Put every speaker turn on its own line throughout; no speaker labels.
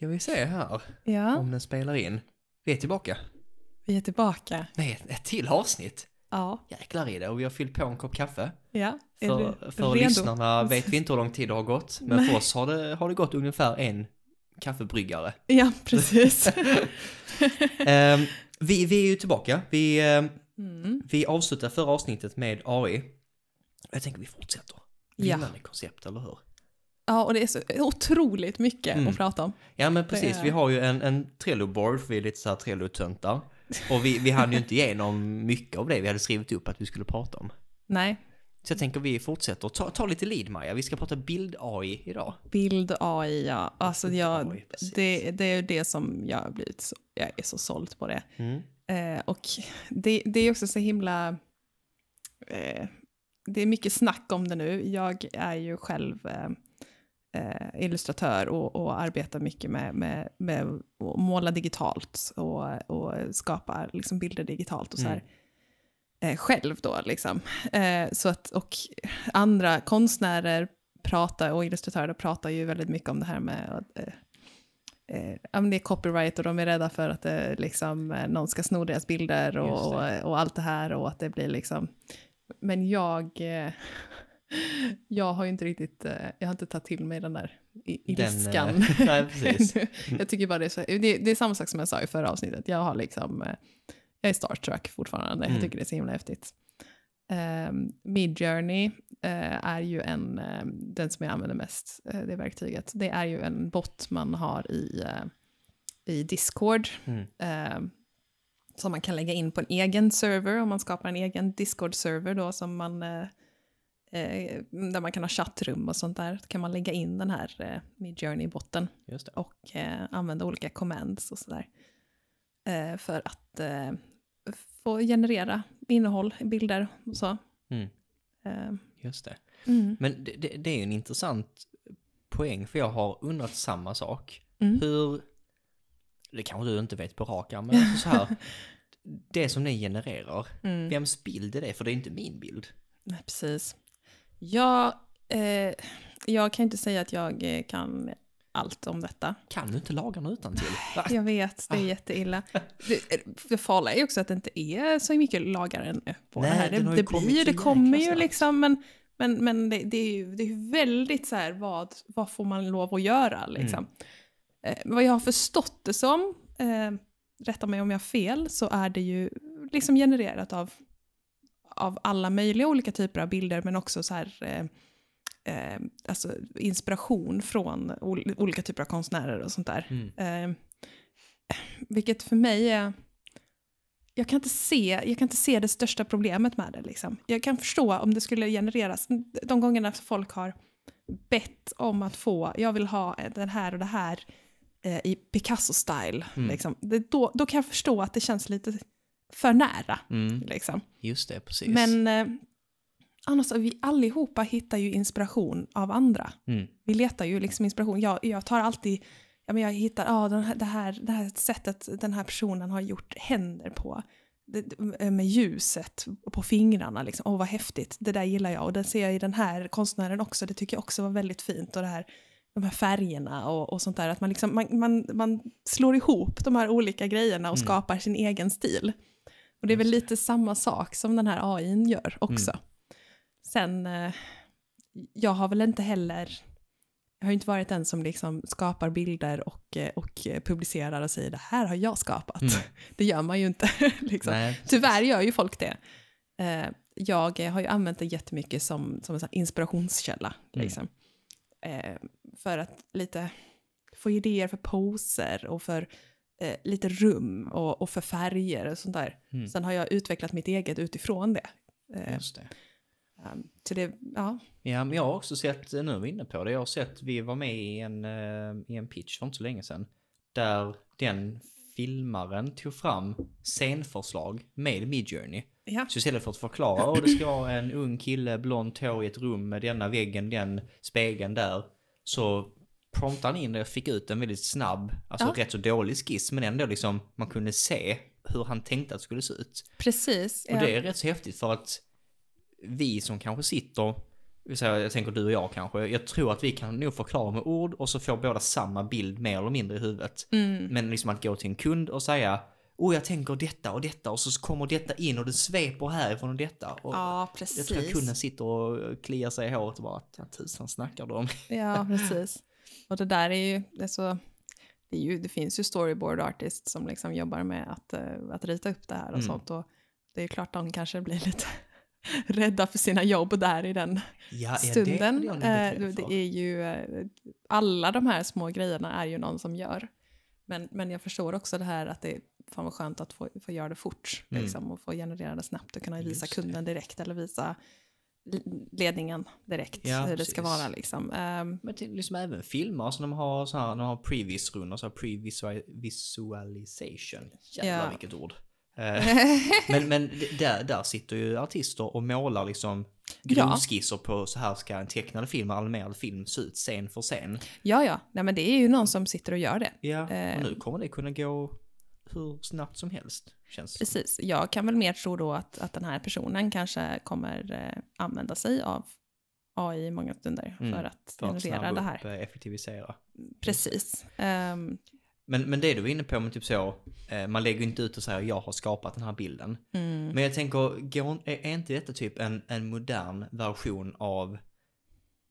Ska vi se här
Ja,
om den spelar in. Vi är tillbaka.
vi är tillbaka.
med ett, ett till avsnitt.
Ja,
Jäklar i det och vi har fyllt på en kopp kaffe.
ja. Är
För,
du
för
redo?
lyssnarna vet vi inte hur lång tid det har gått, men
Nej.
för oss har det, har det gått ungefär en kaffebryggare.
Ja, precis.
Ehm, vi, vi är ju tillbaka. Vi, ehm,
Mm.
vi avslutade förra avsnittet med AI. Jag tänker vi fortsätter.
Ja.
Vinnande koncept, eller hur?
Ja, och det är så otroligt mycket
Mm.
att prata om.
Ja men precis,
Det-
vi har ju en, en Trello-board, för vi är lite så här Trello-töntar. Och vi, vi hann ju inte igenom mycket av det vi hade skrivit upp att vi skulle prata om.
Nej,
Så jag tänker vi fortsätter. Ta, ta lite lead Maja, vi ska prata bild-AI idag.
bild AI, ja. Alltså
Bild
jag,
AI,
det, det är det som jag har blivit så, jag är så såld på det.
Mm.
Eh, och det, det är också så himla, eh, det är mycket snack om det nu. Jag är ju själv eh, eh, illustratör och, och arbetar mycket med, med, med att måla digitalt och, och skapa liksom bilder digitalt och så här. Eh, själv då liksom. Eh, så att, och andra konstnärer pratar, och illustratörer pratar ju väldigt mycket om det här med eh, eh, det är copyright och de är rädda för att det, liksom, eh, någon ska sno deras bilder och, och, och allt det här och att det blir liksom... Men jag, eh, jag har ju inte riktigt, eh, jag har inte tagit till mig den där
Den,
ilskan.
eh, nej,
jag tycker bara det är så, det, det är samma sak som jag sa i förra avsnittet, jag har liksom, eh, jag är Star Trek fortfarande,
Mm.
jag tycker det är så himla häftigt. Um, Midjourney eh, är ju en, eh, den som jag använder mest, eh, det verktyget. Det är ju en bot man har i, i Discord.
Mm.
eh, som man kan lägga in på en egen server, om man skapar en egen Discord-server då som man, eh, eh, där man kan ha chattrum och sånt där, kan man lägga in den här eh, Midjourney-botten
Just det.
och eh, använda olika commands och sådär. Eh, för att eh, få generera innehåll, bilder och så.
Mm.
Eh,
Just det.
mm.
Men det, det, det är ju en intressant poäng, för jag har undrat samma sak.
Mm.
Hur, det kanske du inte vet på rak arm, men alltså så här, det som ni genererar,
Mm.
vems bild är det? För det är inte min bild.
Nej, precis. Jag, eh, jag kan inte säga att jag eh, kan allt om detta.
Kan du inte laga den utan till?
Jag vet, det är jätteilla. Det, det farliga är ju också att det inte är så mycket lagaren på
Nej,
det här. Det, det, blir ju, det kommer ju liksom, men, men, men det, det är ju det är ju väldigt så här, vad, vad får man lov att göra liksom. Eh, vad jag har förstått det som, eh, rätta mig om jag har fel, så är det ju liksom genererat av, av alla möjliga olika typer av bilder, men också så här, eh, eh, alltså inspiration från ol- olika typer av konstnärer och sånt där.
Mm.
Eh, vilket för mig är... Jag kan, inte se, jag kan inte se det största problemet med det. Liksom. Jag kan förstå om det skulle genereras, de gångerna folk har bett om att få, jag vill ha den här och det här eh, i Picasso-style.
Mm.
Liksom. Det, då, då kan jag förstå att det känns lite för nära.
Mm.
Liksom.
Just det, precis.
Men eh, annars, vi allihopa hittar ju inspiration av andra.
Mm.
Vi letar ju liksom inspiration. Jag, jag tar alltid, ja, men jag hittar ah, den här, det, här, det här sättet den här personen har gjort händer på. Det, med ljuset på fingrarna, liksom. åh vad häftigt, det där gillar jag. Och det ser jag i den här konstnären också, det tycker jag också var väldigt fint. Och det här, de här färgerna och, och sånt där, att man, liksom, man, man, man slår ihop de här olika grejerna och
Mm.
skapar sin egen stil. Och det är väl lite samma sak som den här AI gör också. Sen, eh, jag har väl inte heller, jag har ju inte varit den som liksom skapar bilder och, eh, och publicerar och säger det här har jag skapat.
Mm.
Det gör man ju inte. liksom. Tyvärr gör ju folk det. Eh, jag har ju använt det jättemycket som, som en inspirationskälla.
Mm.
Liksom. För att lite få idéer för poser och för eh, lite rum och, och för färger och sånt där.
Mm.
Sen har jag utvecklat mitt eget utifrån det. Eh,
just det.
um, så det, ja.
Ja, men jag har också sett, nu är vi inne på det, jag har sett, vi var med i en, eh, i en pitch för inte så länge sedan, där den filmaren tog fram scenförslag med Midjourney.
ja.
Så istället för att förklara, och det ska vara en ung kille, blont hår i ett rum med denna väggen, den spegeln där, så promptade han in det och fick ut en väldigt snabb, alltså
Ja.
rätt så dålig skiss, men ändå liksom, man kunde se hur han tänkte att det skulle se ut.
Precis.
Och
ja.
det är rätt så häftigt för att vi som kanske sitter jag tänker du och jag kanske, jag tror att vi kan nog förklara med ord och så får båda samma bild mer eller mindre i huvudet.
Mm.
Men liksom att gå till en kund och säga Oh, jag tänker detta och detta och så kommer detta in och det sveper härifrån och detta. Och
Ja,
jag
precis.
tror att kunden sitter och kliar sig i håret och bara, vad tusan snackar du om?
Ja, precis. Och det där är ju, det är så, det, är ju, det finns ju storyboard artists som liksom jobbar med att, eh, att rita upp det här och
Mm.
sånt. Och det är ju klart de kanske blir lite rädda för sina jobb där i den
Ja,
stunden.
Det,
Eh, det
för.
är ju, eh, alla de här små grejerna är ju någon som gör. Men, men jag förstår också det här att det är fan vad skönt att få, få göra det fort.
Mm.
Liksom, och få generera det snabbt och kunna visa
det.
kunden direkt eller visa ledningen direkt
Ja,
hur det ska
precis.
vara. Liksom. Ehm,
Men till liksom även filmer som de har så här, de har previs-rundor, så pre-visualization. Jävlar
Ja.
vilket ord. Eh, men men där, där sitter ju artister och målar liksom
Ja.
grundskisser på så här ska en tecknad film, animerad film se ut scen för scen.
Ja, ja. Nej, men det är ju någon som sitter och gör det.
Ja, och nu kommer det kunna gå hur snabbt som helst. Känns.
Precis. Jag kan väl mer tro då att, att den här personen kanske kommer eh, använda sig av AI i många stunder
Mm,
för att
För att
generera det här.
upp, eh, effektivisera.
Precis. Ehm,
Men, men det du var inne på med typ så, eh, man lägger inte ut och säger jag har skapat den här bilden.
mm.
Men jag tänker, går, är, inte detta typ en, en modern version av,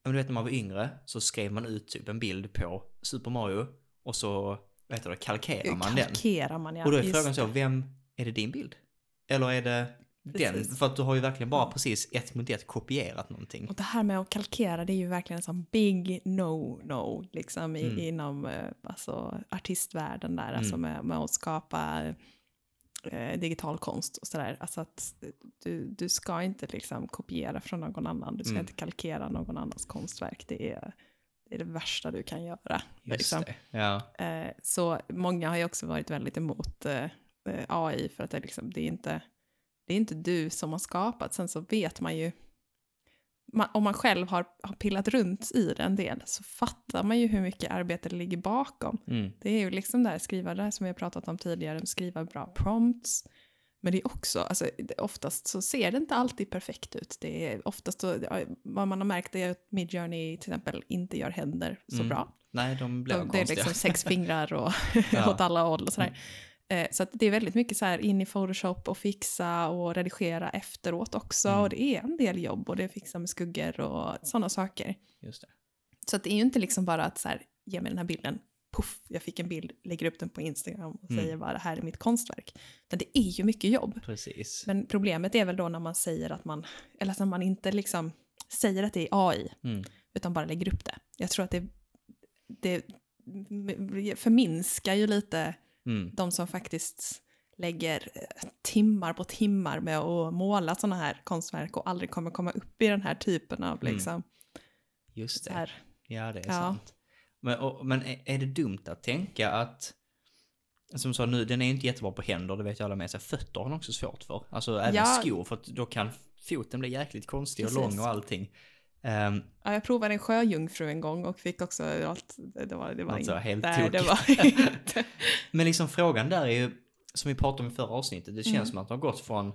du vet när man var yngre så skrev man ut typ en bild på Super Mario och så, vad heter det, kalkerar man den.
Kalkerar man ja.
Och då är frågan så, vem, är det din bild? Eller är det den?
Precis.
För att du har ju verkligen bara precis ett mot ett kopierat någonting.
Och det här med att kalkera det är ju verkligen en sån big no-no liksom i,
Mm.
inom eh, alltså, artistvärlden där, alltså
Mm.
med, med att skapa eh, digital konst och sådär. Alltså att du, du ska inte liksom kopiera från någon annan, du ska
Mm.
inte kalkera någon annans konstverk. Det är det, är det värsta du kan göra.
Just
liksom.
det. Ja.
Eh, så många har ju också varit väldigt emot eh, eh, AI för att det, liksom, det, är inte, det är inte du som har skapat. Sen så vet man ju, om man själv har, har pillat runt i det en del så fattar man ju hur mycket arbete det ligger bakom.
Mm.
Det är ju liksom där skriva det som vi har pratat om tidigare, skriva bra prompts. Men det är också, alltså, oftast så ser det inte alltid perfekt ut. Det är oftast så, vad man har märkt är att Midjourney till exempel inte gör händer så
Mm.
bra.
Nej, de blir
De, det är liksom sex fingrar och
Ja.
åt alla håll och sådär. Eh, så det är väldigt mycket så här in i Photoshop och fixa och redigera efteråt också.
Mm.
Och det är en del jobb och det är fixa med skuggor och sådana saker.
Just det.
Så att det är ju inte liksom bara att så här, ge mig den här bilden, puff, jag fick en bild, lägger upp den på Instagram och
Mm.
säger bara det här är mitt konstverk. Men det är ju mycket jobb.
Precis.
Men problemet är väl då när man säger att man, eller när man inte liksom säger att det är AI,
Mm.
utan bara lägger upp det. Jag tror att det, det förminskar ju lite
Mm.
de som faktiskt lägger eh, timmar på timmar med att måla sådana här konstverk och aldrig kommer komma upp i den här typen av
Mm.
liksom,
Just det.
här,
Ja, det är
Ja.
sant. Men, och, men är, är det dumt att tänka att, som sa nu, den är inte jättebra på händer, det vet ju alla med sig. Fötter har hon också svårt för. Alltså även
Ja.
skor, för att då kan foten bli jäkligt konstig och
Precis.
lång och allting. Ehm,
ja, jag provade en sjöjungfru en gång och fick också allt, det var, det var
Något så
inte,
helt
nej, det var inte.
men liksom frågan där är ju, som vi pratade om i förra avsnittet, det känns
Mm.
som att det har gått från,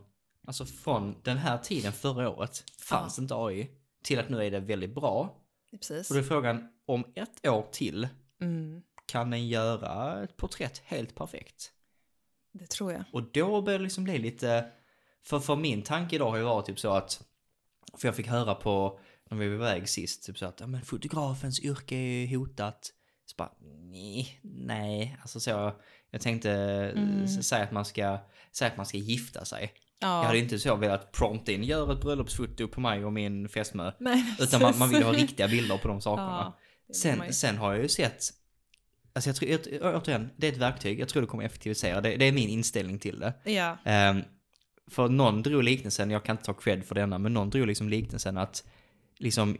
alltså från den här tiden förra året, fanns inte AI, till att nu är det väldigt bra.
Precis.
Och då är frågan, om ett år till,
Mm,
kan den göra ett porträtt helt perfekt?
det tror jag.
Och då börjar det liksom bli lite, för, för min tanke idag har ju varit typ så att, för jag fick höra på, när vi var iväg sist, typ så att, ja men fotografens yrke är ju hotat. Så bara, nej, nej, alltså så, jag tänkte
Mm.
säga att man ska, säga att man ska gifta sig.
Ja.
Jag hade inte så velat prompta in, gör ett bröllopsfoto på mig och min fästmö. Utan man, man vill ha riktiga bilder på de sakerna.
Ja.
Sen, sen har jag ju sett, alltså jag tror, återigen, det är ett verktyg, jag tror det kommer effektivisera, det, det är min inställning till det.
Ja,
Ehm, för någon drog liknelsen, jag kan inte ta cred för denna, men någon drog liksom liknelsen att, liksom,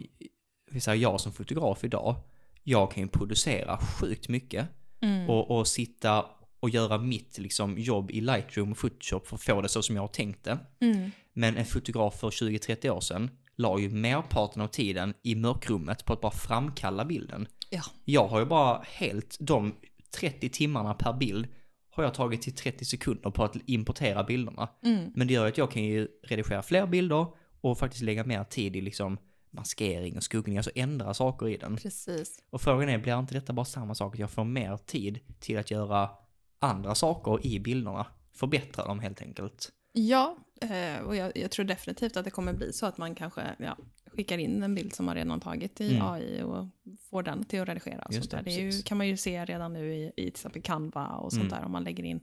vi säger jag som fotograf idag, jag kan ju producera sjukt mycket
mm.
och, och sitta och göra mitt liksom, jobb i Lightroom och Photoshop för att få det så som jag har tänkt det.
Mm.
Men en fotograf för 20-30 år sedan la ju merparten av tiden i mörkrummet på att bara framkalla bilden.
Ja.
Jag har ju bara helt de 30 timmarna per bild har jag tagit till 30 sekunder på att importera bilderna.
Mm.
Men det gör att jag kan ju redigera fler bilder och faktiskt lägga mer tid i liksom maskering och skuggning, alltså ändra saker i den.
Precis.
Och frågan är, blir inte detta bara samma sak? Att jag får mer tid till att göra andra saker i bilderna? Förbättra dem helt enkelt.
Ja, eh, och jag, jag, tror definitivt att det kommer bli så att man kanske ja, skickar in en bild som man redan tagit i
Mm.
AI och får den till att redigera. Och
Just
sånt
det,
där. det ju, kan man ju se redan nu i, i till exempel Canva och sånt
Mm.
där. Om man lägger in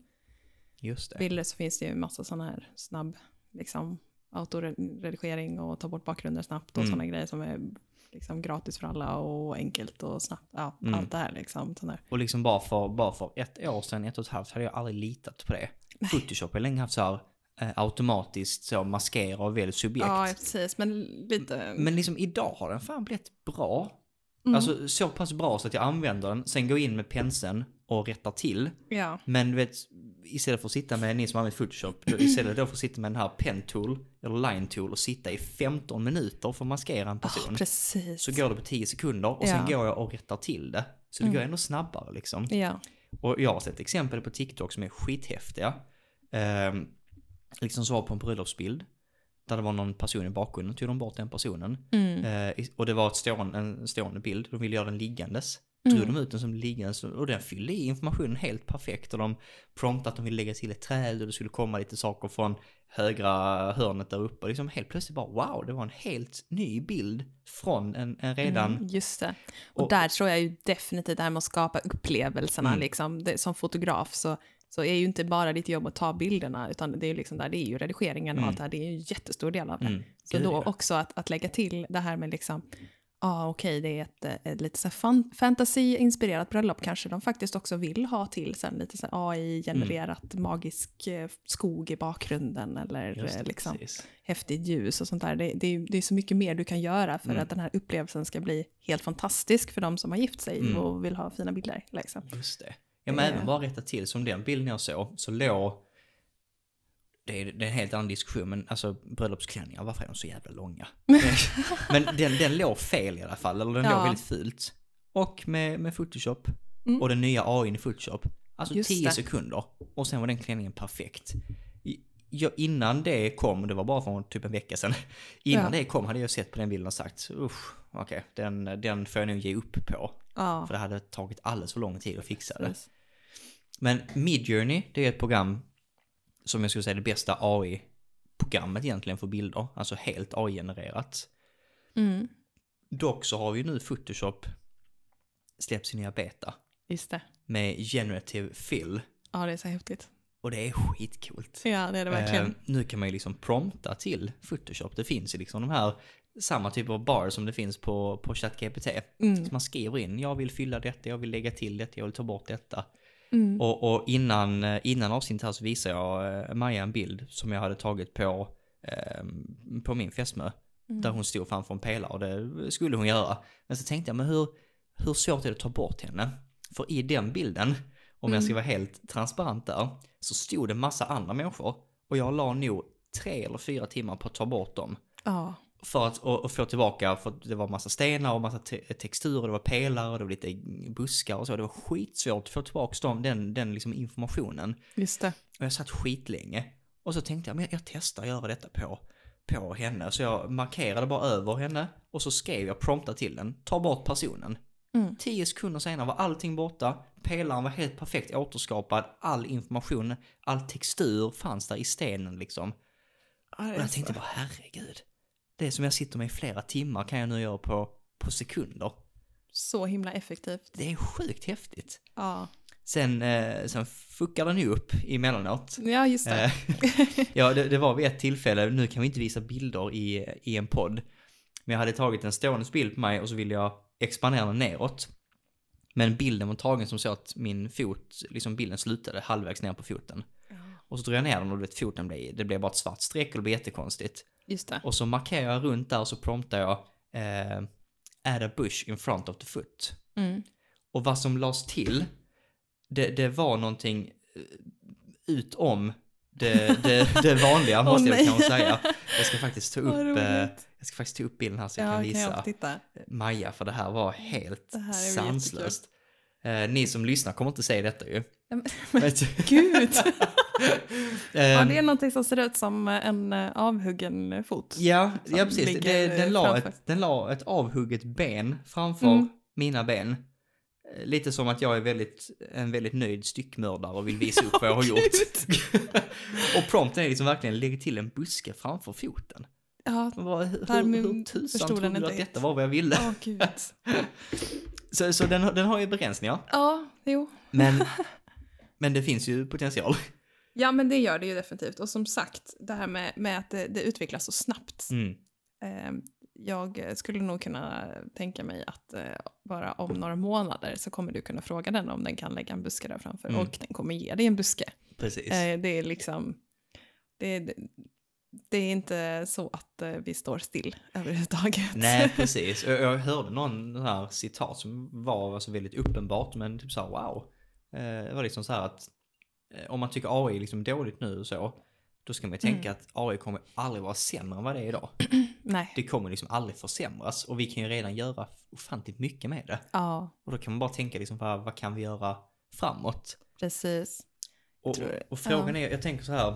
bilder så finns det ju massa sådana här snabb liksom, autoredigering och ta bort bakgrunder snabbt och
Mm.
sådana grejer som är liksom gratis för alla och enkelt och snabbt. Ja,
Mm.
allt det här liksom. Sån där.
Och liksom bara för, bara för ett år sedan, ett och ett halvt, hade jag aldrig litat på det. Photoshop har länge haft så här eh, automatiskt så maskera och välj subjekt.
Ja, precis. Men lite...
Men liksom idag har den fan blivit bra.
Mm.
Alltså så pass bra så att jag använder den, sen går in med penseln och rättar till.
ja.
Men du vet, istället för att sitta med, ni som använder Photoshop, då- istället då för att sitta med den här pen tool, eller line tool och sitta i 15 minuter för att maskera en person.
Precis.
så går det på 10 sekunder och sen
Ja.
går jag och rättar till det. Så det
Mm.
går ändå snabbare liksom.
Ja.
Och jag har sett exempel på TikTok som är skithäftiga. Ehm, liksom svar på en bröllopsbild. Där det var någon person i bakgrunden, tog de bort den personen.
Mm.
Eh, och det var ett stående, en stående bild, de ville göra den liggandes.
Mm.
Drog de ut den som liggandes och den fyllde i informationen helt perfekt. Och de promptade att de ville lägga till ett träd och det skulle komma lite saker från högra hörnet där uppe. Liksom helt plötsligt bara wow, det var en helt ny bild från en, en redan...
Mm, just det. Och,
Och-
där tror jag ju definitivt det här med att skapa upplevelserna,
Mm.
liksom, det, som fotograf så, så är ju inte bara ditt jobb att ta bilderna, utan det är ju liksom där, det är ju redigeringen och
Mm.
allt det här, det är ju en jättestor del av det.
Mm,
Så då också att, att lägga till det här med liksom, ah, okej det är ett, ett lite så fan, fantasy-inspirerat bröllop kanske de faktiskt också vill ha till sen, lite så AI-genererat magisk eh, skog i bakgrunden eller
Mm.
Eh,
det,
liksom
precis.
häftigt ljus och sånt där. Det, det, är, det är så mycket mer du kan göra för
Mm.
att den här upplevelsen ska bli helt fantastisk för de som har gift sig
Mm.
och vill ha fina bilder. Liksom.
Just det. Ja men
Eh.
även bara rätta till, som den bilden jag såg, så låg... Det är, det är en helt annan diskussion, men alltså bröllopsklänningar, varför är de så jävla långa? men den, den låg fel i alla fall, eller den
Ja.
låg väldigt fult. Och med, med Photoshop,
Mm.
och den nya AI i Photoshop, alltså
Just
10
det.
sekunder, och sen var den klänningen perfekt. Jag, innan det kom, det var bara för typ en vecka sedan, innan
Ja.
det kom hade jag sett på den bilden och sagt, usch, okej, den, den får jag nog ge upp på.
Ja,
För det hade tagit alldeles för lång tid att fixa det.
precis.
Men Midjourney, det är ett program som jag skulle säga det bästa AI-programmet egentligen för bilder. Alltså helt AI-genererat.
Mm,
Dock så har vi ju nu Photoshop släppt sin nya beta
just det.
med generative fill.
Ja, det är så häftigt.
Och det är skitcoolt.
Ja, det är det verkligen.
Eh, nu kan man ju liksom prompta till Photoshop. Det finns ju liksom de här samma typ av bar som det finns på, på ChatGPT.
Mm,
Så man skriver in, jag vill fylla detta, jag vill lägga till detta, jag vill ta bort detta.
Mm,
Och, och innan, eh, innan avsnittet här så visade jag eh, Maja en bild som jag hade tagit på, eh, på min fästmö.
mm.
Där hon stod framför en pelare och det skulle hon göra. Men så tänkte jag, men hur, hur svårt är det att ta bort henne? För i den bilden, om jag ska vara helt transparent där, så stod det massa andra människor. Och jag la nog tre eller fyra timmar på att ta bort dem.
Ja,
För att och, och få tillbaka, för det var massa stenar och massa te texturer, det var pelare och det var lite buskar och så. Det var skitsvårt att få tillbaka dem, den, den liksom informationen.
just det.
Och jag satt skitlänge. Och så tänkte jag, men jag, jag testar att göra detta på, på henne. Så jag markerade bara över henne och så skrev jag prompta till den, ta bort personen.
Mm.
Tio sekunder senare var allting borta, pelaren var helt perfekt återskapad, all information, all textur fanns där i stenen liksom. Och jag tänkte bara, herregud. Det som jag sitter med i flera timmar kan jag nu göra på, på sekunder.
så himla effektivt.
Det är sjukt häftigt.
Ja,
Sen, eh, sen fuckar den ju upp emellanåt.
ja just det.
Eh, ja, det, det var vid ett tillfälle, nu kan vi inte visa bilder i, i en podd. Men jag hade tagit en stående bild på mig och så ville jag expandera den neråt. Men bilden var tagen som så att min fot, liksom bilden slutade halvvägs ner på foten. Och så drog jag ner den och vet, foten blev, det blev bara ett svart streck och det blev jättekonstigt.
Just det.
Och så markerar jag runt där och så promptar jag eh, add a bush in front of the foot.
Mm.
Och vad som lades till, det, det var någonting eh, utom det, det, det vanliga
Åh,
måste jag kanske säga. Jag ska faktiskt ta upp, eh, jag ska faktiskt ta upp bilden här så jag
Ja,
kan
kan
visa
titta?
Maja för det här var helt
här
sanslöst. Eh, ni som lyssnar kommer inte se detta ju.
Men-
du?
Gud! Ja,
Ehm,
det är någonting som ser ut som en eh, avhuggen fot.
Ja, ja precis. Det, den,
eh,
la
framför.
ett, den la ett avhugget ben framför
Mm.
mina ben. Eh, Lite som att jag är väldigt, en väldigt nöjd styckmördare och vill visa upp vad jag har gjort. och prompten är liksom verkligen lägg till en buske framför foten.
Ja,
vad- Hur, hur, hur tusan trodde
den
du att detta var vad jag ville?
åh gud.
Så, så den, har- den har ju begränsningar.
Ja, jo.
Men, men det finns ju potential.
Ja, men det gör det ju definitivt. Och som sagt, det här med, med att det, det utvecklas så snabbt.
Mm.
Eh, jag skulle nog kunna tänka mig att eh, bara om några månader så kommer du kunna fråga den om den kan lägga en buske där framför.
Mm.
Och den kommer ge dig en buske.
Precis.
Eh, det är liksom... Det, det, det är inte så att eh, vi står still överhuvudtaget.
Nej, precis. Jag, hörde någon här citat som var alltså väldigt uppenbart, men typ såhär wow. Eh, det var liksom så här att om man tycker AI är liksom dåligt nu och så, då ska man ju tänka
Mm.
att AI kommer aldrig vara sämre än vad det är idag.
Nej.
Det kommer liksom aldrig försämras och vi kan ju redan göra ofantligt mycket med det.
Ja,
Och då kan man bara tänka liksom, vad, vad kan vi göra framåt?
precis.
Och, och frågan är, jag tänker så här,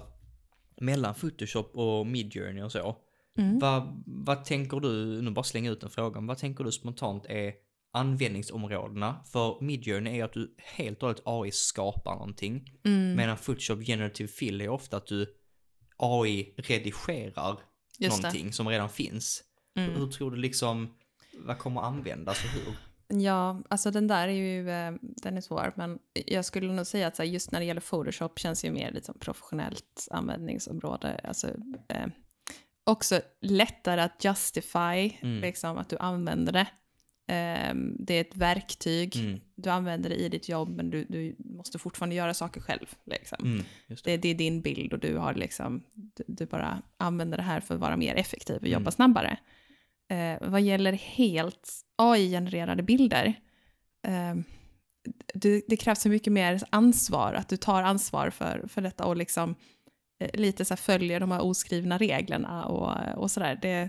mellan Photoshop och Midjourney och så,
Mm.
vad, vad tänker du, nu bara slänga ut den frågan, vad tänker du spontant är användningsområdena? För Midjourney är att du helt och hållet AI skapar någonting,
Mm.
medan Photoshop Generative Fill är ofta att du AI redigerar
Just det.
någonting som redan finns.
Mm.
Hur tror du liksom, vad kommer användas och hur?
Ja, alltså den där är ju, eh, den är svår, men jag skulle nog säga att just när det gäller Photoshop känns ju mer liksom professionellt användningsområde. Alltså, eh, också lättare att justify,
Mm.
liksom att du använder det. Eh, det är ett verktyg,
Mm,
du använder det i ditt jobb, men du, du måste fortfarande göra saker själv. Liksom.
mm, det.
Det, det är din bild och du har liksom, du, du bara använder det här för att vara mer effektiv och jobba
Mm.
snabbare. Eh, vad gäller helt AI-genererade bilder, eh, det, det krävs så mycket mer ansvar, att du tar ansvar för, för detta och liksom eh, lite så följer de här oskrivna reglerna och, och sådär. Det,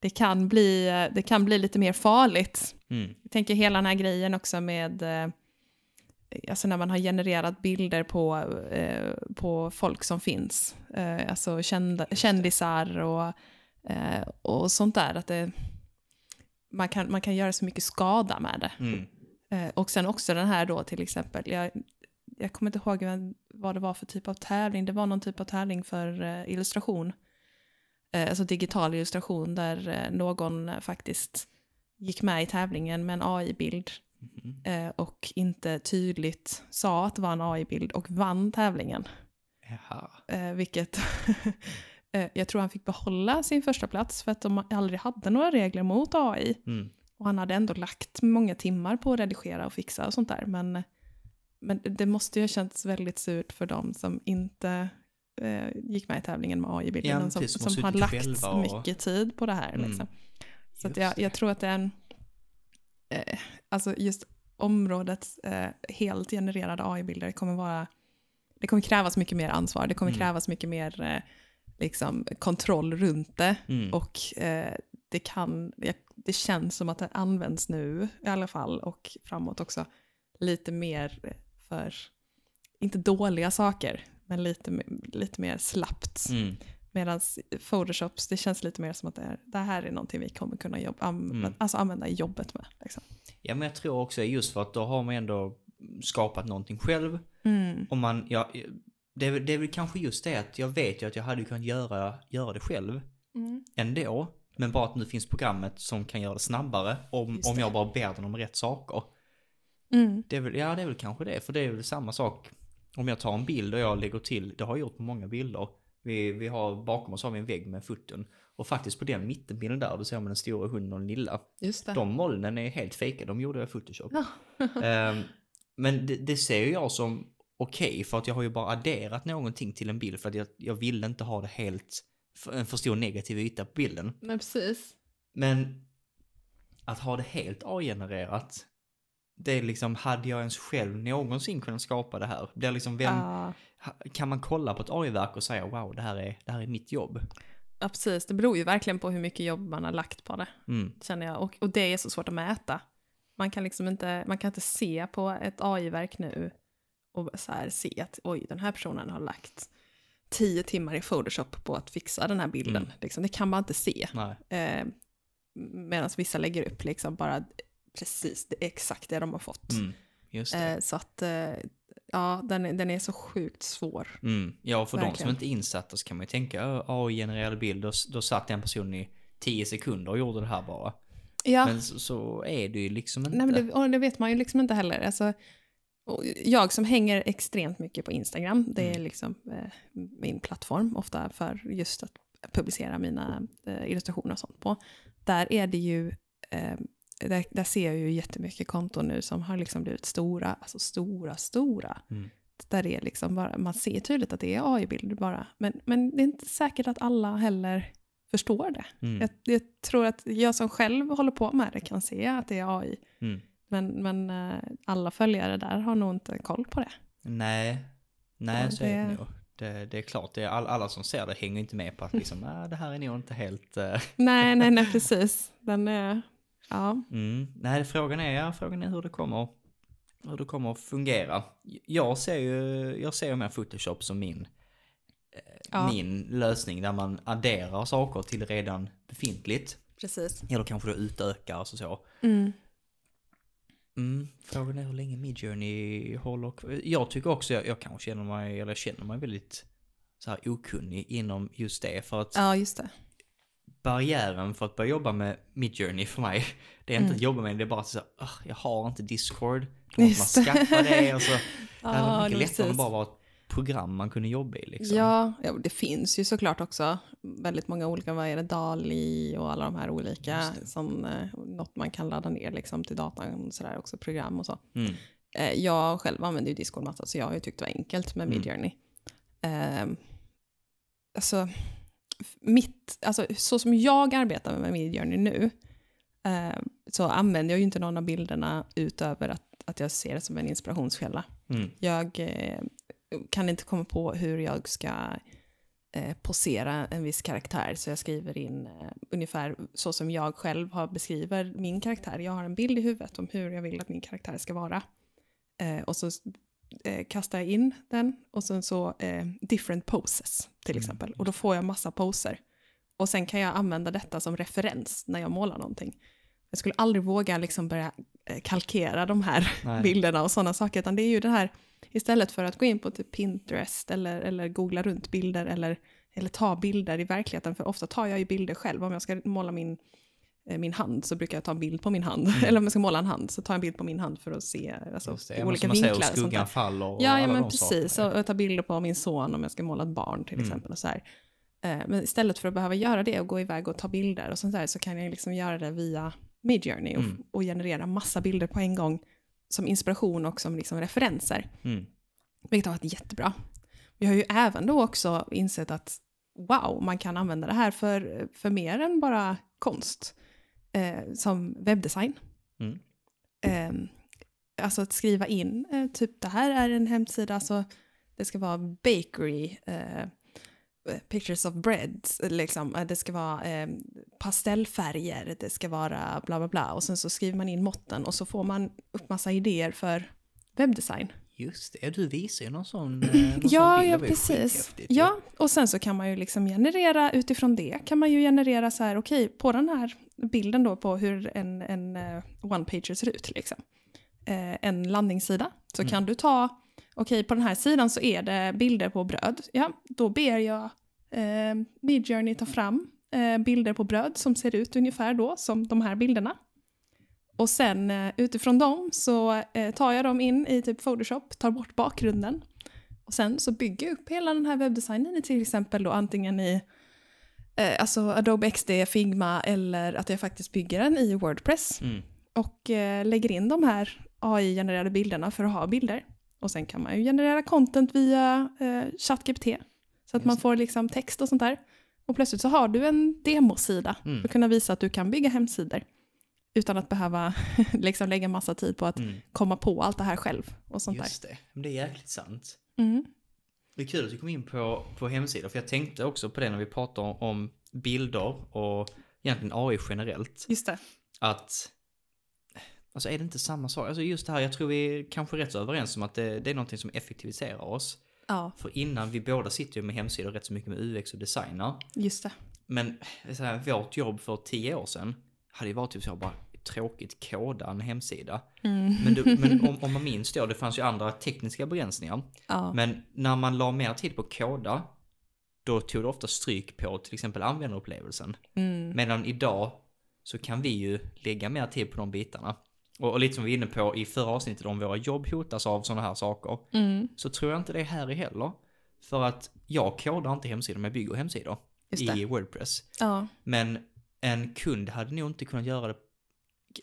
det, kan bli, det kan bli lite mer farligt.
Mm,
Jag tänker hela den här grejen också med, eh, alltså när man har genererat bilder på, eh, på folk som finns, eh, alltså kända, kändisar och, eh, och sånt där, att det, man, kan, man kan göra så mycket skada med det.
mm,
Eh, och sen också den här då till exempel, jag, jag kommer inte ihåg vad- det var för typ av tävling, det var någon typ av tävling för eh, illustration, alltså digital illustration där någon faktiskt gick med i tävlingen med en AI-bild
mhm.
eh, och inte tydligt sa att det var en AI-bild och vann tävlingen.
Jaha.
Eh, vilket eh, jag tror han fick behålla sin första plats för att de aldrig hade några regler mot AI.
Mm,
Och han hade ändå lagt många timmar på att redigera och fixa och sånt där. Men, men det måste ju ha känts väldigt surt för dem som inte eh, gick med i tävlingen med AI-bilden.
Ja,
som,
som har
lagt
och-
mycket tid på det här.
Mm.
Så jag, jag tror att det är en... Eh, alltså just området eh, helt genererade AI-bilder kommer vara... Det kommer krävas mycket mer ansvar. Det kommer
Mm.
krävas mycket mer eh, liksom, kontroll runt det.
Mm.
Och eh, det kan, det, känns som att det används nu i alla fall och framåt också lite mer för, inte dåliga saker, men lite, lite mer slappt.
Mm.
Medan Photoshops, det känns lite mer som att det, är, det här är någonting vi kommer kunna jobba, am,
Mm.
alltså använda i jobbet med. Liksom.
Ja, men jag tror också just för att då har man ändå skapat någonting själv.
Mm.
Om man, ja, det, det är väl kanske just det att jag vet ju att jag hade kunnat göra, göra det själv
Mm.
ändå. Men bara att nu finns programmet som kan göra det snabbare om,
Just
om
det.
jag bara ber den om rätt saker.
Mm.
Det är väl, ja, det är väl kanske det, för det är väl samma sak. Om jag tar en bild och jag lägger till, det har jag gjort på många bilder. Vi, vi har, bakom oss har vi en vägg med foton. Och faktiskt på den mittenbilden där, då ser man den stora hunden och den lilla.
Just det.
De molnen är helt fejkade, de gjorde jag Photoshop. Ehm, men det, det ser ju jag som okej, för att jag har ju bara adderat någonting till en bild för att jag, jag ville inte ha det helt, en för stor negativ yta på bilden.
Men precis.
Men att ha det helt AI-genererat, det är liksom, hade jag ens själv någonsin kunnat skapa det här? Blir liksom, vem, ha- kan man kolla på ett AI-verk och säga wow, det här är, det här är mitt jobb?
ja, precis. Det beror ju verkligen på hur mycket jobb man har lagt på det.
Mm,
känner jag. Och, och det är så svårt att mäta. Man kan liksom inte, man kan inte se på ett AI-verk nu och så här se att oj, den här personen har lagt tio timmar i Photoshop på att fixa den här bilden.
Mm.
Liksom, det kan man inte se. Eh, Medan vissa lägger upp liksom bara precis det är exakt det de har fått.
Mm.
Eh, så att, eh, ja, den, den är så sjukt svår.
Mm. Ja, för de som inte är insatta så kan man ju tänka "Ö, AI-genererade bild, då, då satt en person i 10 sekunder och gjorde det här bara.
Ja,
Men så, så är det ju liksom inte.
nej, men det, och det vet man ju liksom inte heller. Alltså, och jag som hänger extremt mycket på Instagram, det är
Mm.
liksom eh, min plattform ofta för just att publicera mina eh, illustrationer och sånt på. Där är det ju, eh, där, där ser jag ju jättemycket konton nu som har liksom blivit stora, alltså stora, stora.
Mm.
Där det är liksom bara, man ser tydligt att det är AI-bilder bara. Men, men det är inte säkert att alla heller förstår det.
Mm.
Jag, jag tror att jag som själv håller på med det kan se att det är AI.
Mm.
Men, men eh, alla följare där har nog inte koll på det.
Nej, nej
Ja,
så är det
det-
nog. Det, det är klart, det är all, alla som ser det hänger inte med på att liksom, ah, det här är nog inte helt... eh,
Nej, nej, nej, precis. Den är, ja.
Mm. Nej, frågan är, frågan är hur det kommer, hur det kommer att fungera. Jag ser ju, jag ser ju mer Photoshop som min, eh,
Ja.
min lösning där man adderar saker till redan befintligt.
Precis.
Eller kanske då utökar och så. så.
Mm.
Mm, frågan är hur länge Midjourney håller kvar. Jag tycker också, jag, jag kanske känner mig, eller jag känner mig väldigt så här okunnig inom just det. För att
Ja, just det.
Barriären för att börja jobba med Midjourney för mig, det är inte
Mm.
att jobba med det, det är bara att så, "Ugh, jag har inte Discord, då måste man skaffa det och så. Det hade varit mycket lättare om det bara var ett program man kunde jobba i liksom.
Ja, ja, det finns ju såklart också väldigt många olika, vad är det, DALI och alla de här olika, som eh, något man kan ladda ner liksom till datan och sådär också, program och så.
Mm.
Eh, jag själv använder ju Discord massa, så jag har ju tyckt det var enkelt med
Mm.
Midjourney. Eh, alltså, mitt, alltså, så som jag arbetar med Midjourney nu, eh, så använder jag ju inte någon av bilderna utöver att, att jag ser det som en inspirationskälla.
Mm.
Jag eh, kan inte komma på hur jag ska eh, posera en viss karaktär, så jag skriver in eh, ungefär så som jag själv har beskriver min karaktär. Jag har en bild i huvudet om hur jag vill att min karaktär ska vara. Eh, och så eh, kastar jag in den och sen så eh, different poses till
Mm,
exempel. Och då får jag massa poser. Och sen kan jag använda detta som referens när jag målar någonting. Jag skulle aldrig våga liksom börja eh, kalkera de här
Nej.
bilderna och sådana saker, utan det är ju det här, istället för att gå in på typ Pinterest eller, eller googla runt bilder eller, eller ta bilder i verkligheten, för ofta tar jag ju bilder själv, om jag ska måla min, min hand så brukar jag ta en bild på min hand, eller om jag ska måla en hand så tar jag en bild på min hand för att se alltså,
det,
i olika
man säger,
vinklar.
och skuggan faller och
Ja,
alla
ja men
de
precis. Och jag tar bilder på min son om jag ska måla ett barn till
Mm.
exempel. Och så här. Eh, Men istället för att behöva göra det och gå iväg och ta bilder och sånt där så kan jag liksom göra det via Midjourney och,
Mm.
och generera massa bilder på en gång som inspiration och som liksom referenser.
Mm.
Vilket har varit jättebra. Vi har ju även då också insett att wow, man kan använda det här för, för mer än bara konst. Eh, som webbdesign.
Mm.
Eh, alltså att skriva in, eh, typ det här är en hemsida, alltså det ska vara bakery, eh, pictures of bread, liksom. Eh, det ska vara eh, pastellfärger, det ska vara bla bla bla. Och sen så skriver man in måtten och så får man upp massa idéer för webbdesign.
Just det, du visar ju någon sån, eh, någon sån
Ja,
bild.
ja precis. Ja, och sen så kan man ju liksom generera utifrån det. Kan man ju generera så här, okej, på den här bilden då på hur en, en eh, one-pager ser ut, liksom. Eh, en landningssida, så
Mm.
kan du ta, okej, på den här sidan så är det bilder på bröd. Ja, då ber jag eh, Midjourney ta fram eh, bilder på bröd som ser ut ungefär då som de här bilderna. Och sen eh, utifrån dem så eh, tar jag dem in i typ Photoshop, tar bort bakgrunden. Och sen så bygger jag upp hela den här webbdesignen i till exempel då antingen i eh, alltså Adobe XD, Figma eller att jag faktiskt bygger den i Wordpress.
Mm.
Och eh, lägger in de här AI-genererade bilderna för att ha bilder. Och sen kan man ju generera content via eh, ChatGPT. Så att
Just
man får liksom text och sånt där. Och plötsligt så har du en demosida
Mm.
för att kunna visa att du kan bygga hemsidor. Utan att behöva liksom lägga massa tid på att
Mm.
komma på allt det här själv och sånt
Just det, men det är jäkligt sant.
Mm.
Det är kul att du kom in på, på hemsidor, för jag tänkte också på det när vi pratar om, bilder och egentligen AI generellt.
Just det.
Att, alltså är det inte samma sak? Alltså just det här, jag tror vi är kanske rätt så överens om att det, det är någonting som effektiviserar oss.
Ja,
För innan, vi båda sitter ju med hemsidor rätt så mycket med UX och designer.
just det.
Men så här, vårt jobb för tio år sedan hade ju varit typ så bara tråkigt koda en hemsida.
Mm.
Men, du, men om, om man minns då, det fanns ju andra tekniska begränsningar.
Ja.
Men när man la mer tid på koda, då tog det ofta stryk på till exempel användarupplevelsen.
Mm.
Medan idag så kan vi ju lägga mer tid på de bitarna. Och, och lite som vi var inne på i förra avsnittet om våra jobb hotas av sådana här saker.
Mm.
Så tror jag inte det är här heller. För att jag kodar inte hemsidor, men jag bygger hemsidor i. Wordpress.
Ja.
Men en kund hade nog inte kunnat göra det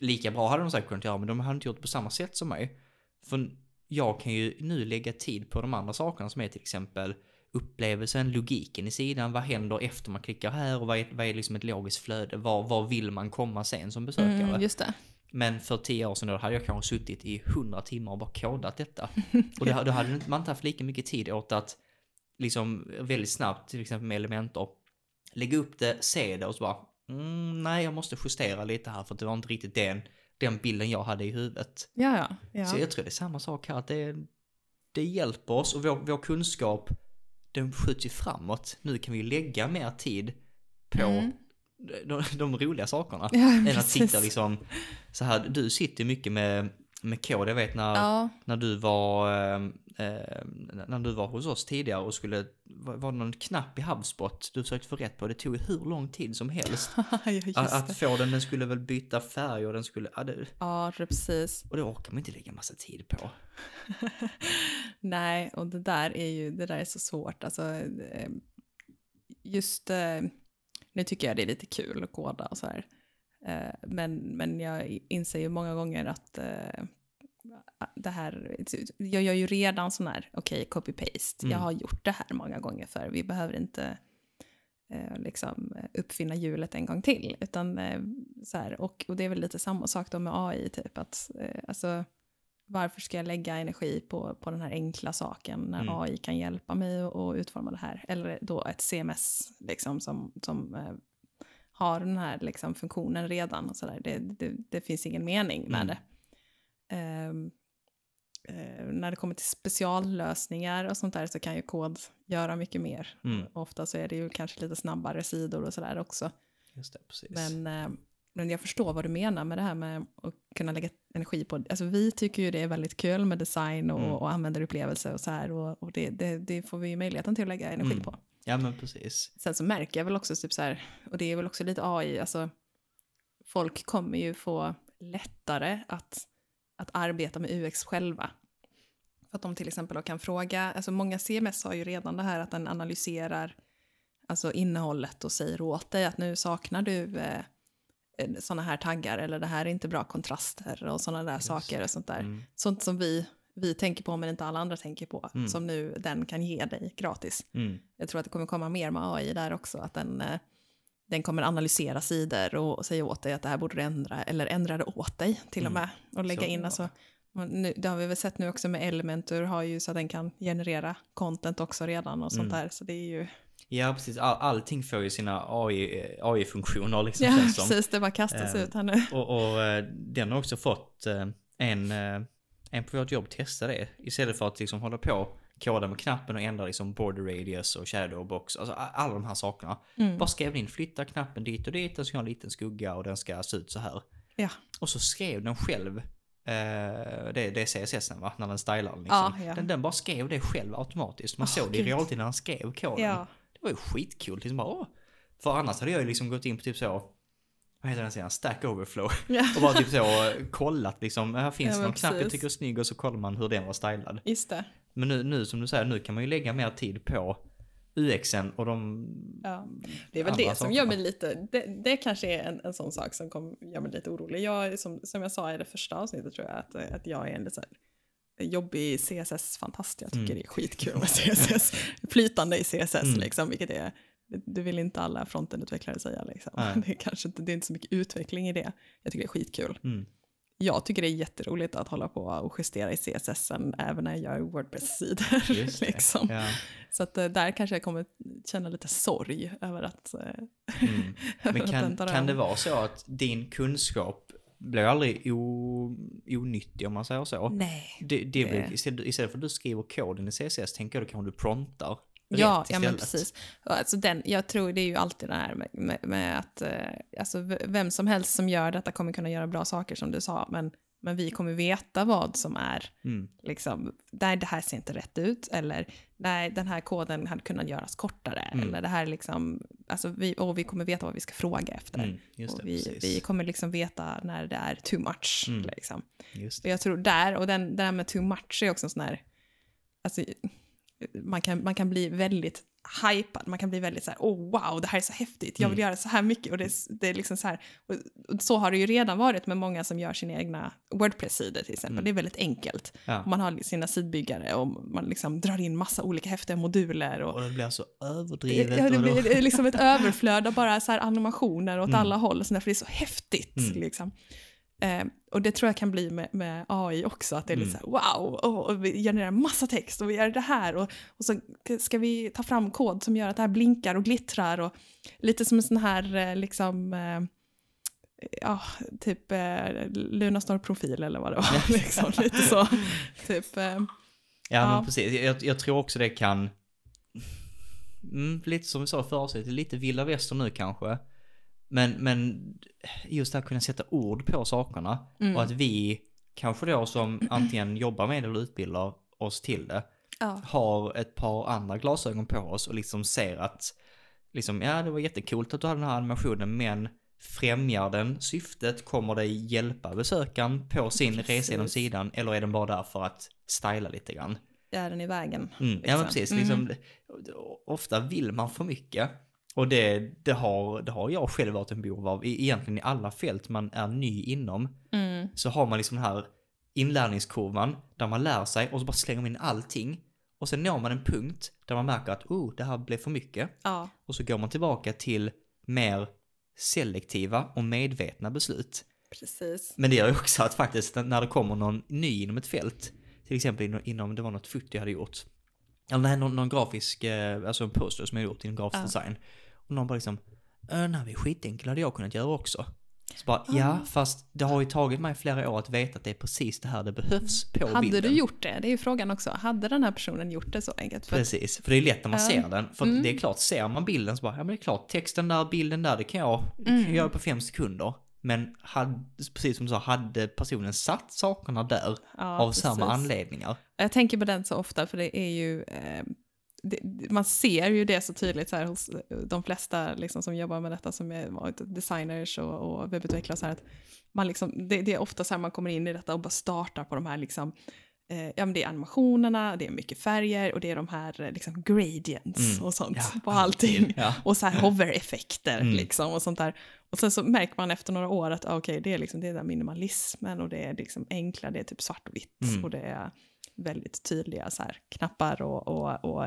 lika bra, hade de säkert kunnat göra, men de hade inte gjort det på samma sätt som mig. För jag kan ju nu lägga tid på de andra sakerna som är till exempel upplevelsen, logiken i sidan, vad händer efter man klickar här och vad är, vad är liksom ett logiskt flöde, var, var vill man komma sen som besökare?
Mm, just det.
Men för tio år sedan då hade jag kanske suttit i hundra timmar och bara kodat detta. Och då, då hade man inte haft lika mycket tid åt att liksom väldigt snabbt, till exempel med Elementor, lägga upp det, se det och så bara mm, nej, jag måste justera lite här för det var inte riktigt den, den bilden jag hade i huvudet.
Ja, ja. ja.
Så jag tror det är samma sak här, att det, det hjälper oss och vår, vår kunskap, den skjuts ju framåt. Nu kan vi lägga mer tid på
Mm.
de, de roliga sakerna.
Ja,
än att sitta liksom så här, du sitter mycket med, med kod, jag vet när,
Ja,
när du var eh, eh, när du var hos oss tidigare och skulle, var, var det någon knapp i HubSpot du försökte få rätt på, det tog hur lång tid som helst.
ja
Att, att få den, den skulle väl byta färg och den skulle, ja, det,
Ja, precis.
och det orkar man inte lägga massa tid på.
Nej, och det där är ju, det där är så svårt. Alltså, eh, just, eh, nu tycker jag det är lite kul att koda och så här. Eh, Men, men jag inser ju många gånger att eh, det här, jag gör ju redan sån här, okej, copy-paste.
Mm.
Jag har gjort det här många gånger för vi behöver inte eh, liksom uppfinna hjulet en gång till. Utan eh, så här, och, och det är väl lite samma sak då med AI, typ att eh, alltså, varför ska jag lägga energi på, på den här enkla saken när
Mm.
AI kan hjälpa mig att att utforma det här? Eller då ett CMS liksom, som, som eh, har den här liksom, funktionen redan. Och så där. Det, det, det finns ingen mening med
Mm.
det. Ehm, eh, när det kommer till speciallösningar och sånt där så kan ju kod göra mycket mer.
Mm.
Ofta så är det ju kanske lite snabbare sidor och sådär också.
Just det.
Men, eh, men jag förstår vad du menar med det här med att kunna lägga energi på. Alltså vi tycker ju det är väldigt kul med design och,
Mm.
och användarupplevelse och så här. Och, och det, det, det får vi ju möjligheten till att lägga energi
Mm.
på.
Ja men precis.
Sen så märker jag väl också typ så här, och det är väl också lite AI, alltså folk kommer ju få lättare att, att arbeta med UX själva. För att de till exempel kan fråga, alltså många CMS har ju redan det här att den analyserar alltså innehållet och säger åt dig att nu saknar du eh, sådana här taggar eller det här är inte bra kontraster och sådana där
Just
saker och sånt där.
Mm.
Sånt som vi, vi tänker på men inte alla andra tänker på,
Mm.
som nu den kan ge dig gratis.
Mm.
Jag tror att det kommer komma mer med AI där också, att den, eh, den kommer analysera sidor och säga åt dig att det här borde du ändra, eller ändra det åt dig till och
Mm.
med. Och lägga
Så
in, alltså, nu, det har vi väl sett nu också med Elementor, har ju så att den kan generera content också redan och sånt
Mm.
där, så det är ju...
Ja precis, All, allting får ju sina AI, AI-funktioner liksom
Ja,
känns som.
precis, det bara kastas
Eh,
ut här nu.
Och, och eh, den har också fått eh, en, eh, en på vårt jobb testa det. Istället för att liksom hålla på koda med knappen och ändra liksom border radius och shadow box, alltså alla de här sakerna.
Mm.
Bara skrev in, flytta knappen dit och dit, den ska ha en liten skugga och den ska se ut så här.
Ja.
Och så skrev den själv, eh, det, det är CSS va, när den stylar den liksom.
Ja, ja.
Den, den bara skrev det själv automatiskt. Man
Åh,
såg det i realtid när han skrev koden. Det var ju skitkul, liksom bara åh. För annars hade jag ju liksom gått in på typ så, vad heter den sidan, Stack Overflow.
ja.
Och bara typ så kollat liksom, här finns
Ja,
någon knapp jag
precis.
tycker är snygg och så kollar man hur den var stylad.
just det.
Men nu, nu som du säger, nu kan man ju lägga mer tid på UXen och de...
Ja. Det är väl det som
sakerna.
gör mig lite, det, det kanske är en, en sån sak som kom, gör mig lite orolig. Jag, som, som jag sa i det första avsnittet tror jag, att, att jag är en lite jobbig CSS-fantast. Jag tycker
Mm.
det är skitkul med CSS. Flytande i CSS
Mm.
liksom, vilket är, du vill inte alla frontendutvecklare säga liksom.
Nej.
Det är kanske inte, det är inte så mycket utveckling i det. Jag tycker det är skitkul.
Mm,
Jag tycker det är jätteroligt att hålla på och justera i CSS även när jag gör Wordpress-sidor.
det.
liksom.
Ja,
Så att eh, där kanske jag kommer känna lite sorg över att, eh,
mm.
över
Men
att
kan,
tar
kan det vara så att din kunskap blir aldrig o, onyttig om man säger så.
Nej.
Det, det blir,
Det-
istället, istället för att du skriver koden i CSS tänker jag då kanske du promptar
Ja, ja men precis. Alltså den, jag tror det är ju alltid det här med, med, med att eh, alltså, vem som helst som gör detta kommer kunna göra bra saker som du sa, men, men vi kommer veta vad som är
Mm.
liksom, nej det här ser inte rätt ut, eller nej den här koden hade kunnat göras kortare,
Mm.
eller det här liksom, alltså vi, och vi kommer veta vad vi ska fråga efter.
Mm, det,
vi, vi kommer liksom veta när det är too much.
Mm.
Liksom. Jag tror där, och den, det där med too much är också en sån här, alltså, man, kan, man kan bli väldigt hypad, man kan bli väldigt så här, oh wow, det här är så häftigt, jag vill
Mm.
göra så här mycket. Och det, det är liksom så här, och, så har det ju redan varit med många som gör sina egna Wordpress-sidor till exempel.
Mm.
Det är väldigt enkelt.
Ja.
Man har sina sidbyggare och man liksom drar in massa olika häftiga moduler. Och,
Och det blir så
det,
överdrivet.
ja, det blir liksom ett överflöd av bara så här animationer åt
Mm.
alla håll, så där, för det är så häftigt.
Mm.
Liksom. Eh, och det tror jag kan bli med, med AI också, att det är lite
Mm.
så här, wow, och, och vi genererar massa text och vi gör det här och, och så ska vi ta fram kod som gör att det här blinkar och glittrar och lite som en sån här eh, liksom eh, Ja, typ eh, Lunarstorm-profil eller vad det var. liksom, lite så. Typ, eh,
Ja,
Ja.
men precis. Jag, jag tror också det kan... Mm, lite som vi sa förra avsnittet, lite vilda väster nu kanske. Men, men just det här att kunna sätta ord på sakerna.
Mm.
Och att vi, kanske då som antingen jobbar med det eller utbildar oss till det,
ja.
har ett par andra glasögon på oss och liksom ser att, liksom, ja det var jättekult att du hade den här animationen, men främjar den syftet? Kommer det hjälpa besökaren på sin
Precis.
resa genom sidan? Eller är den bara där för att styla lite grann?
är den i vägen.
Mm, Ja
liksom.
men precis,
Mm.
liksom, ofta vill man för mycket. Och det, det, har, det har jag själv varit en behov av, egentligen i alla fält man är ny inom.
Mm.
Så har man liksom den här inlärningskurvan där man lär sig och så bara slänger man in allting. Och sen når man en punkt där man märker att oh, det här blev för mycket.
Ja,
Och så går man tillbaka till mer selektiva och medvetna beslut.
precis.
Men det gör ju också att faktiskt när det kommer någon ny inom ett fält, till exempel inom, inom det var något foto jag hade gjort, eller nej, någon, någon grafisk, eh, alltså en poster som jag gjort inom grafisk
Ja.
design. Och någon bara liksom, "Äh, här var ju skitenkel, hade jag kunnat göra också. Så bara,
Ah.
ja, fast det har ju tagit mig flera år att veta att det är precis det här det behövs på
Hade
bilden.
du gjort det? Det är ju frågan också. Hade den här personen gjort det så enkelt? För
Precis, för det är lätt när man
Ja.
ser den. För
Mm.
det är klart, ser man bilden så bara, ja men det är klart, texten där, bilden där, det kan jag
Mm.
göra på fem sekunder. Men hade, precis som du sa, hade personen satt sakerna där
ja,
av samma
precis.
anledningar?
Jag tänker på den så ofta för det är ju... Eh, det, man ser ju det så tydligt så här, hos de flesta liksom, som jobbar med detta som är designers och, och webbutvecklare. Så här, att man liksom, det, det är ofta så här man kommer in i detta och bara startar på de här liksom, eh, ja, men det är animationerna, det är mycket färger och det är de här eh, liksom, gradients
Mm.
och sånt
Ja,
på allting.
Ja.
Och så här hover-effekter
Mm.
liksom och sånt där. Och sen så märker man efter några år att ah, okej, det är liksom det är där minimalismen och det är liksom enkla, det är typ svart och vitt
Mm.
och det är väldigt tydliga så här, knappar och, och, och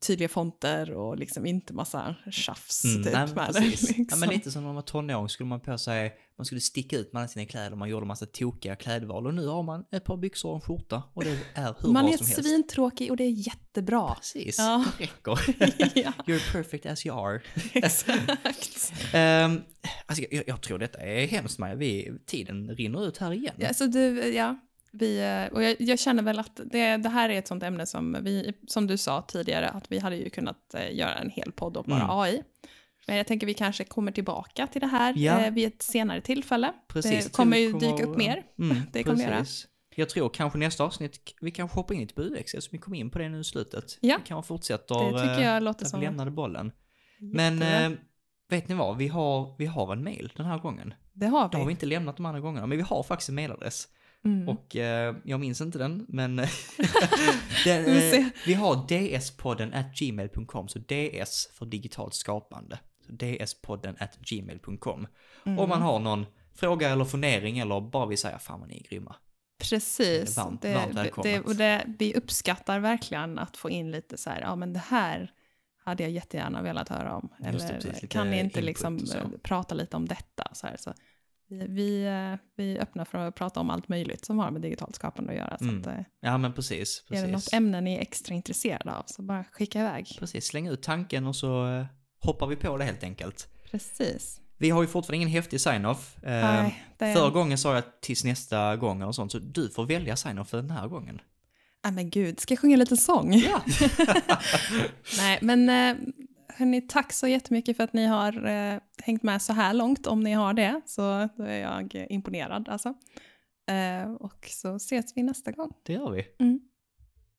tydliga fonter och liksom inte massa tjafs
Mm,
typ
nej, men
det. Liksom.
Ja, men lite som när man var tonåring skulle man på sig, man skulle sticka ut med alla sina kläder, man gjorde massa tokiga klädval och nu har man ett par byxor och en skjorta och det är hur
man
bra
är
som helst.
svintråkig och det är jättebra.
Precis,
Ja.
det räcker.
ja,
You're perfect as you are.
exakt.
Um, alltså jag, jag tror detta är hemskt Maja, vi, tiden rinner ut här igen.
Ja, så du, ja, vi, eh, och jag, jag känner väl att det, det här är ett sånt ämne som vi, som du sa tidigare, att vi hade ju kunnat eh, göra en hel podd om bara
Mm.
AI. Men jag tänker vi kanske kommer tillbaka till det här
Ja.
eh, vid ett senare tillfälle.
Precis,
det kommer
vi
ju
kommer-
dyka upp mer.
Mm,
Det kommer göra.
Jag tror kanske nästa avsnitt, vi kanske hoppar in lite på UX, eftersom vi kom in på det nu i slutet.
Ja.
Vi kanske fortsätter
Det tycker jag låter som
vi lämnade bollen. Men eh, vet ni vad, vi har, vi har en mail den här gången.
det har
Det har vi
vi.
inte lämnat de andra gångerna, men vi har faktiskt en mailadress.
Mm.
Och eh, jag minns inte den, men den, eh, vi har ds-podden at gmail.com, så ds för digitalt skapande. Ds-podden at gmail.com.
Mm.
Om man har någon fråga eller fundering eller bara vill säga fan vad ni är grymma.
Precis.
Varmt-
det,
varmt
det, och det, vi uppskattar verkligen att få in lite så här, ja men det här hade jag jättegärna velat höra om.
Just det,
Eller
precis,
kan ni inte
input
liksom eh, prata lite om detta? Så, här, så vi, vi, eh, vi är öppna för att prata om allt möjligt som har med digitalt skapande att göra. Så
Mm.
att, eh,
Ja men precis,
är det något
precis.
ämne ni är extra intresserade av så bara skicka iväg.
Precis, släng ut tanken och så eh, hoppar vi på det helt enkelt.
Precis.
Vi har ju fortfarande ingen häftig sign-off.
Nej, är...
Förra gången sa jag tills nästa gång eller sånt, så du får välja sign-off för den här gången.
Nej men gud, ska jag sjunga en liten sång?
Ja.
Nej, men hörni, tack så jättemycket för att ni har eh, hängt med så här långt. Om ni har det, så då är jag imponerad alltså. Eh, och så ses vi nästa gång.
Det gör vi.
Mm.